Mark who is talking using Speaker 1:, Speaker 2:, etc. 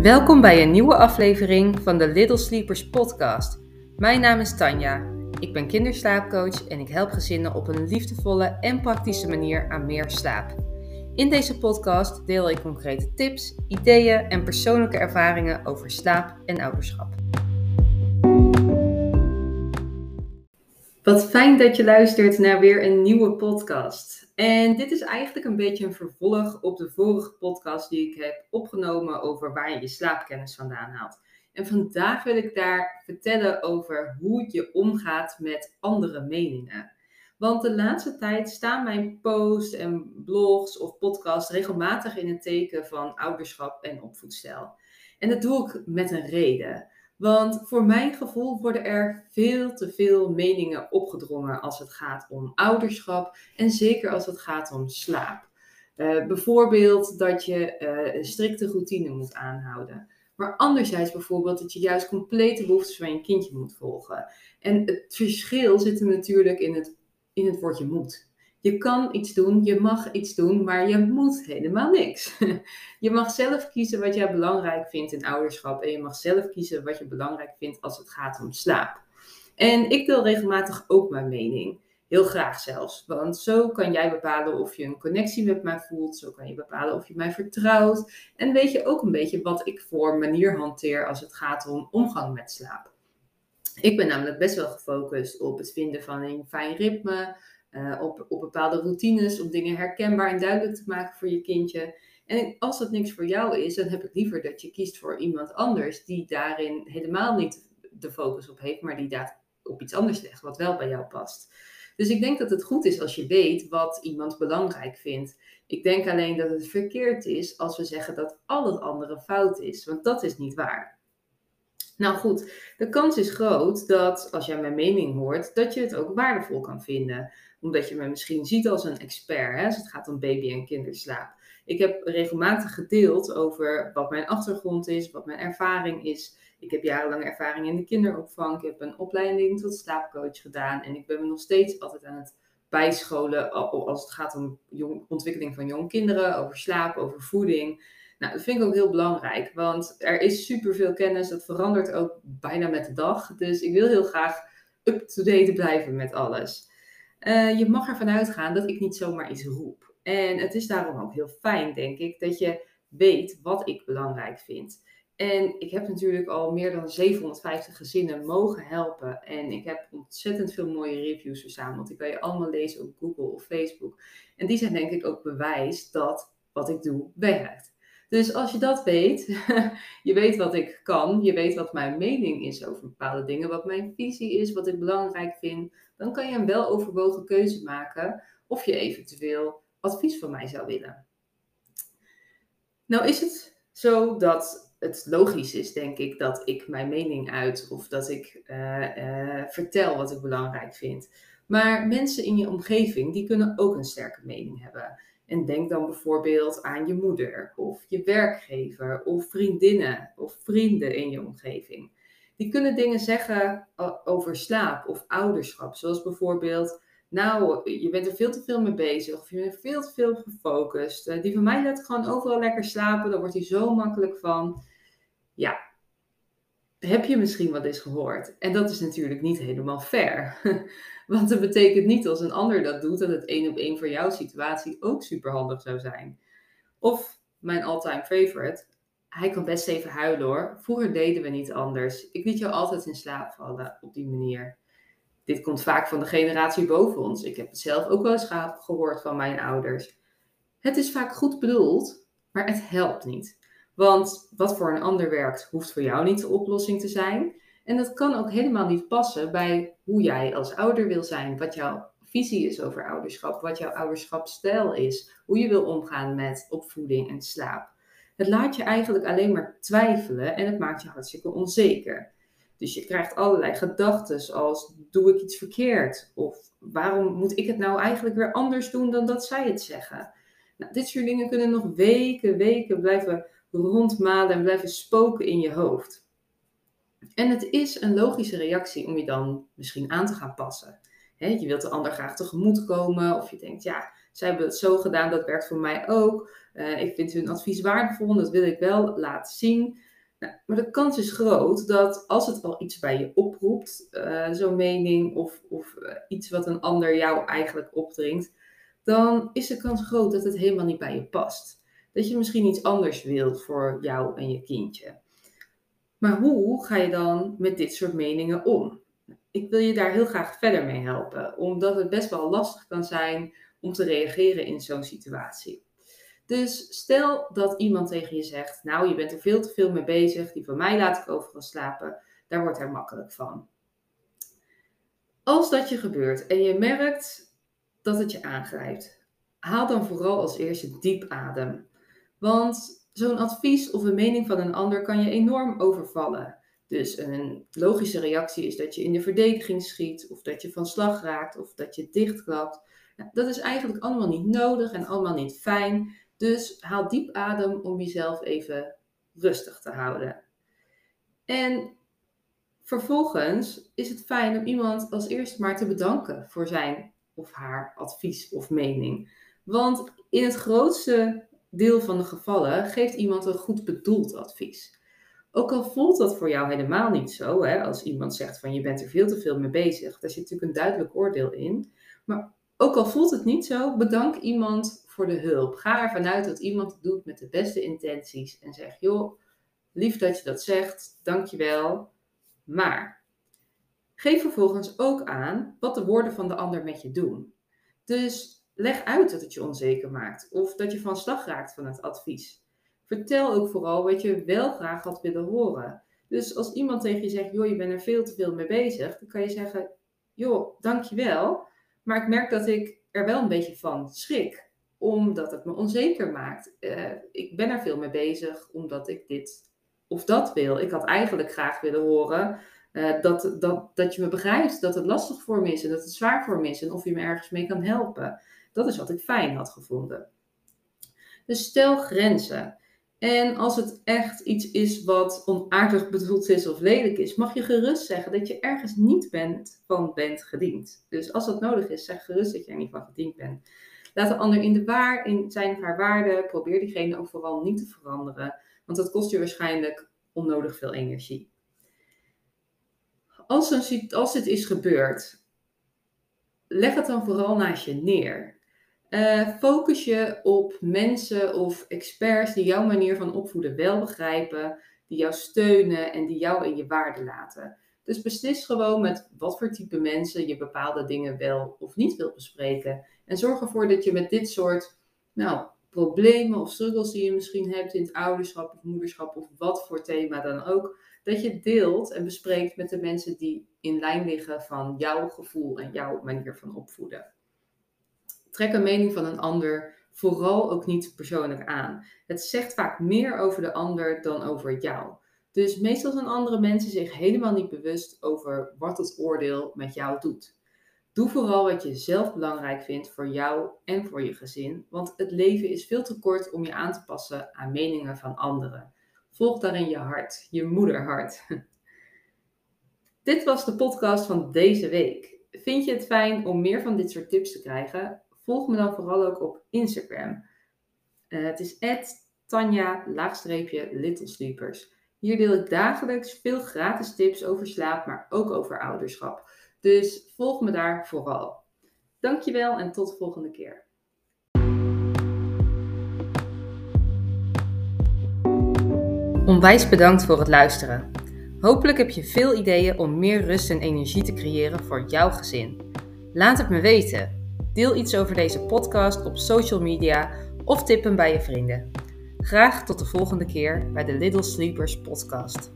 Speaker 1: Welkom bij een nieuwe aflevering van de Little Sleepers podcast. Mijn naam is Tanja. Ik ben kinderslaapcoach en ik help gezinnen op een liefdevolle en praktische manier aan meer slaap. In deze podcast deel ik concrete tips, ideeën en persoonlijke ervaringen over slaap en ouderschap. Wat fijn dat je luistert naar weer een nieuwe podcast. En dit is eigenlijk een beetje een vervolg op de vorige podcast die ik heb opgenomen over waar je je slaapkennis vandaan haalt. En vandaag wil ik daar vertellen over hoe je omgaat met andere meningen. Want de laatste tijd staan mijn posts en blogs of podcasts regelmatig in het teken van ouderschap en opvoedstijl. En dat doe ik met een reden. Want voor mijn gevoel worden er veel te veel meningen opgedrongen als het gaat om ouderschap en zeker als het gaat om slaap. Uh, bijvoorbeeld dat je uh, een strikte routine moet aanhouden. Maar anderzijds bijvoorbeeld dat je juist complete behoeftes van je kindje moet volgen. En het verschil zit er natuurlijk in het, in het woordje moet. Je kan iets doen, je mag iets doen, maar je moet helemaal niks. Je mag zelf kiezen wat jij belangrijk vindt in ouderschap en je mag zelf kiezen wat je belangrijk vindt als het gaat om slaap. En ik deel regelmatig ook mijn mening. Heel graag zelfs. Want zo kan jij bepalen of je een connectie met mij voelt. Zo kan je bepalen of je mij vertrouwt. En weet je ook een beetje wat ik voor manier hanteer als het gaat om omgang met slaap. Ik ben namelijk best wel gefocust op het vinden van een fijn ritme. Uh, op, op bepaalde routines, om dingen herkenbaar en duidelijk te maken voor je kindje. En als dat niks voor jou is, dan heb ik liever dat je kiest voor iemand anders die daarin helemaal niet de focus op heeft, maar die daar op iets anders legt, wat wel bij jou past. Dus ik denk dat het goed is als je weet wat iemand belangrijk vindt. Ik denk alleen dat het verkeerd is als we zeggen dat al het andere fout is, want dat is niet waar. Nou goed, de kans is groot dat als jij mijn mening hoort, dat je het ook waardevol kan vinden. Omdat je me misschien ziet als een expert hè, als het gaat om baby- en kinderslaap. Ik heb regelmatig gedeeld over wat mijn achtergrond is, wat mijn ervaring is. Ik heb jarenlang ervaring in de kinderopvang. Ik heb een opleiding tot slaapcoach gedaan. En ik ben me nog steeds altijd aan het bijscholen als het gaat om jong, ontwikkeling van jonge kinderen, over slaap, over voeding. Nou, dat vind ik ook heel belangrijk, want er is superveel kennis. Dat verandert ook bijna met de dag. Dus ik wil heel graag up-to-date blijven met alles. Uh, je mag ervan uitgaan dat ik niet zomaar iets roep. En het is daarom ook heel fijn, denk ik, dat je weet wat ik belangrijk vind. En ik heb natuurlijk al meer dan 750 gezinnen mogen helpen. En ik heb ontzettend veel mooie reviews verzameld. Die kan je allemaal lezen op Google of Facebook. En die zijn denk ik ook bewijs dat wat ik doe werkt. Dus als je dat weet, je weet wat ik kan, je weet wat mijn mening is over bepaalde dingen, wat mijn visie is, wat ik belangrijk vind, dan kan je een weloverwogen keuze maken of je eventueel advies van mij zou willen. Nou is het zo dat het logisch is, denk ik, dat ik mijn mening uit of dat ik uh, uh, vertel wat ik belangrijk vind. Maar mensen in je omgeving, die kunnen ook een sterke mening hebben. En denk dan bijvoorbeeld aan je moeder of je werkgever of vriendinnen of vrienden in je omgeving. Die kunnen dingen zeggen over slaap of ouderschap, zoals bijvoorbeeld nou, je bent er veel te veel mee bezig. Of je bent veel te veel gefocust. Uh, die van mij laat gewoon overal lekker slapen. Daar wordt hij zo makkelijk van. Ja, heb je misschien wat eens gehoord. En dat is natuurlijk niet helemaal fair. Want dat betekent niet als een ander dat doet, dat het één op één voor jouw situatie ook superhandig zou zijn. Of mijn all-time favorite. Hij kan best even huilen hoor. Vroeger deden we niet anders. Ik liet jou altijd in slaap vallen op die manier dit komt vaak van de generatie boven ons. Ik heb het zelf ook wel eens gehoord van mijn ouders. Het is vaak goed bedoeld, maar het helpt niet. Want wat voor een ander werkt, hoeft voor jou niet de oplossing te zijn. En dat kan ook helemaal niet passen bij hoe jij als ouder wil zijn, wat jouw visie is over ouderschap, wat jouw ouderschapstijl is, hoe je wil omgaan met opvoeding en slaap. Het laat je eigenlijk alleen maar twijfelen en het maakt je hartstikke onzeker. Dus je krijgt allerlei gedachten als doe ik iets verkeerd? Of waarom moet ik het nou eigenlijk weer anders doen dan dat zij het zeggen? Nou, dit soort dingen kunnen nog weken, weken blijven rondmalen en blijven spoken in je hoofd. En het is een logische reactie om je dan misschien aan te gaan passen. je wilt de ander graag tegemoet komen of je denkt, ja, zij hebben het zo gedaan, dat werkt voor mij ook. Uh, ik vind hun advies waardevol dat wil ik wel laten zien. Nou, maar de kans is groot dat als het al iets bij je oproept, uh, zo'n mening of, of uh, iets wat een ander jou eigenlijk opdringt, dan is de kans groot dat het helemaal niet bij je past. Dat je misschien iets anders wilt voor jou en je kindje. Maar hoe ga je dan met dit soort meningen om? Ik wil je daar heel graag verder mee helpen, omdat het best wel lastig kan zijn om te reageren in zo'n situatie. Dus stel dat iemand tegen je zegt: Nou, je bent er veel te veel mee bezig, die van mij laat ik overal slapen, daar wordt hij makkelijk van. Als dat je gebeurt en je merkt dat het je aangrijpt, haal dan vooral als eerste diep adem. Want zo'n advies of een mening van een ander kan je enorm overvallen. Dus een logische reactie is dat je in de verdediging schiet, of dat je van slag raakt, of dat je dichtklapt. Dat is eigenlijk allemaal niet nodig en allemaal niet fijn. Dus haal diep adem om jezelf even rustig te houden. En vervolgens is het fijn om iemand als eerste maar te bedanken voor zijn of haar advies of mening. Want in het grootste deel van de gevallen geeft iemand een goed bedoeld advies. Ook al voelt dat voor jou helemaal niet zo, hè, als iemand zegt van je bent er veel te veel mee bezig, daar zit natuurlijk een duidelijk oordeel in. Maar ook al voelt het niet zo, bedank iemand voor de hulp. Ga ervan uit dat iemand het doet met de beste intenties en zeg: joh, lief dat je dat zegt, dankjewel. Maar geef vervolgens ook aan wat de woorden van de ander met je doen. Dus leg uit dat het je onzeker maakt of dat je van slag raakt van het advies. Vertel ook vooral wat je wel graag had willen horen. Dus als iemand tegen je zegt: joh, je bent er veel te veel mee bezig, dan kan je zeggen: joh, dankjewel. Maar ik merk dat ik er wel een beetje van schrik omdat het me onzeker maakt. Uh, ik ben er veel mee bezig omdat ik dit of dat wil. Ik had eigenlijk graag willen horen uh, dat, dat, dat je me begrijpt, dat het lastig voor me is en dat het zwaar voor me is en of je me ergens mee kan helpen. Dat is wat ik fijn had gevonden. Dus stel grenzen. En als het echt iets is wat onaardig bedoeld is of lelijk is, mag je gerust zeggen dat je ergens niet bent van bent gediend. Dus als dat nodig is, zeg gerust dat je er niet van gediend bent. Laat de ander in de waar, in zijn of haar waarde. Probeer diegene ook vooral niet te veranderen, want dat kost je waarschijnlijk onnodig veel energie. Als, een, als dit is gebeurd, leg het dan vooral naast je neer. Uh, focus je op mensen of experts die jouw manier van opvoeden wel begrijpen, die jou steunen en die jou in je waarde laten. Dus beslis gewoon met wat voor type mensen je bepaalde dingen wel of niet wilt bespreken. En zorg ervoor dat je met dit soort nou, problemen of struggles die je misschien hebt in het ouderschap of moederschap of wat voor thema dan ook, dat je deelt en bespreekt met de mensen die in lijn liggen van jouw gevoel en jouw manier van opvoeden. Trek een mening van een ander vooral ook niet persoonlijk aan. Het zegt vaak meer over de ander dan over jou. Dus meestal zijn andere mensen zich helemaal niet bewust over wat het oordeel met jou doet. Doe vooral wat je zelf belangrijk vindt voor jou en voor je gezin, want het leven is veel te kort om je aan te passen aan meningen van anderen. Volg daarin je hart, je moederhart. Dit was de podcast van deze week. Vind je het fijn om meer van dit soort tips te krijgen? Volg me dan vooral ook op Instagram. Uh, het is Tanja-Littlesleepers. Hier deel ik dagelijks veel gratis tips over slaap, maar ook over ouderschap. Dus volg me daar vooral. Dankjewel en tot de volgende keer. Onwijs bedankt voor het luisteren. Hopelijk heb je veel ideeën om meer rust en energie te creëren voor jouw gezin. Laat het me weten. Deel iets over deze podcast op social media of tip hem bij je vrienden. Graag tot de volgende keer bij de Little Sleepers podcast.